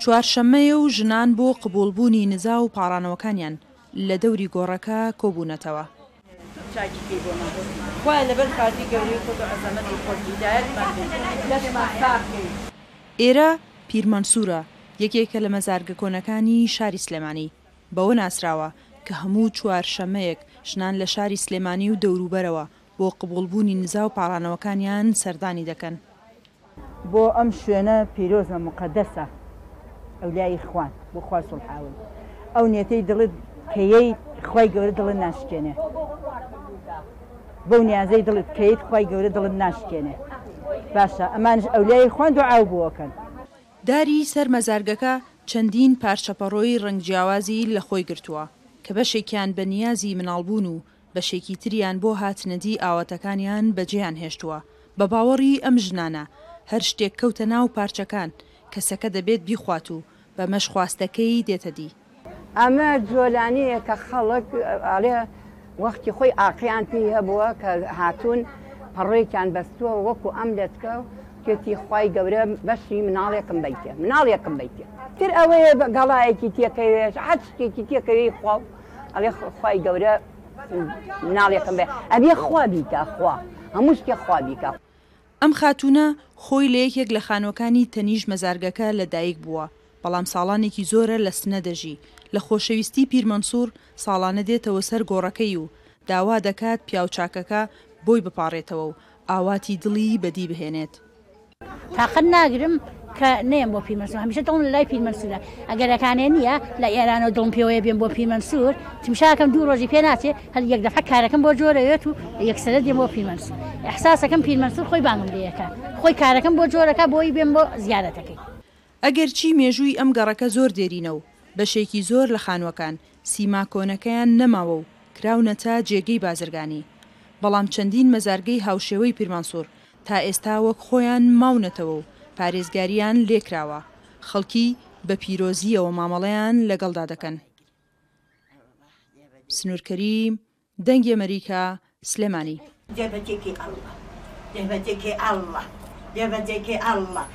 چوارشەممەیە و ژنان بۆ قبوڵبوونی نزا و پاڕانەوەکانیان لە دەوری گۆڕەکە کۆبوونەتەوە. ئێرە، پیر مەنسوورە، یەکێکە لە مەزارگە کۆنەکانی شاری سلێمانی، بەوە ناسراوە کە هەموو چوارشەممەیەک ژنان لە شاری سلێمانی و دەوروبەرەوە، بۆ قبوڵبوونی نزا و پاڵانەوەکانیان سەردانی دەکەن. بۆ ئەم شوێنە پیرۆزە موقەدەسە ئەولیای خوان بۆ خوا سوڵحاون ئەو نیەتەی دڵت کەیەیت خوای گەورە دڵت ناشکێنێ بەو نیازەی دڵت کەیت خوای گەورە دڵت ناشکێنێ باشە ئەمانش ئەولیای خوان دوعاو بۆکەن. داری سەر مەزارگەکە چەندین پارچەپەڕۆی ڕەنگ جیاوازی لەخۆی گرتووە کە بەشێکیان بە نیازی مناڵبوون و بەشێکی تریان بۆ هاتنە دی ئاواتەکانیان بەجێیان هێشتووە. بە باوەڕی ئەم ژنانە، هەر شتێک کەوتە ناو پارچەکان، کەسەکە دەبێت بیخوات و بەمەش خواستەکەی دێتە دی. ئەمە جۆلانەیە کە خەڵک ئەڵێ وەختی خۆی ئاقیان پێی هەبووە کە هاتوون پەڕۆیەکیان بەستووە وەکو ئەم لەچکە و گوتی خوای گەورە بەشی مناڵێکم بەیتێ، مناڵێکم بەیتێ. تر ئەوەیە گەڵایەکی تێکەوێ، هەر شتێکی تێکەوێی خوا و ئەڵێ خوای گەورە ناڵێکم بێ ئەبێ خوا بیکە خوا هەموو شتێ خوا بیکە ئەم خاتوونە خۆی لە یەکێک لە خانووەکانی تەنیش مەزارگەکە لە دایک بووە، بەڵام ساڵانێکی زۆرە لە سنە دەژی، لە خۆشەویستی پیر مەنسوور ساڵانە دێتەوە سەر گۆڕەکەی و داوا دەکات پیاو چاکەکە بۆی بپاڕێتەوە و ئاواتی دڵیی بەدی بهێنێت. تاقەت ناگرم کە نێم بۆ پیرمەسوور هەمیشە دڵم لە لای پیرمەسوورە ئەگەرەکانێ نییە لە ئێرانەوە دڵم پێوەیە بێن بۆ پیرمەسوور تمشاکەم دوو ڕۆژی پێ ناچێ هەر یەک دەفع کارەکەم بۆ جۆرەوێت و یەکسرە دێم بۆ پیرمەسوور ئەحساسەکەم پیرمەسوور خۆی بانگم لێەکە خۆی کارەکەم بۆ جۆرەکە بۆی بێن بۆ زیارەتەکەی ئەگەرچی مێژووی ئەم گەڕەکە زۆر دێرینە و بەشێکی زۆر لە خانووەکان سیما کۆنەکەیان نەماوە و کراونەتە جێگەی بازرگانی، بەڵام چەندین مەزارگەی هاوشێوەی پیرمەنسوور تا ئێستا وەک خۆیان ماونەتەوە و پارێزگارییان لێ کراوە، خەڵکی بە پیرۆزییەوە مامەڵەیان لەگەڵدا دەکەن. سنور کریم دەنگی ئەمەریکا سلێمانی.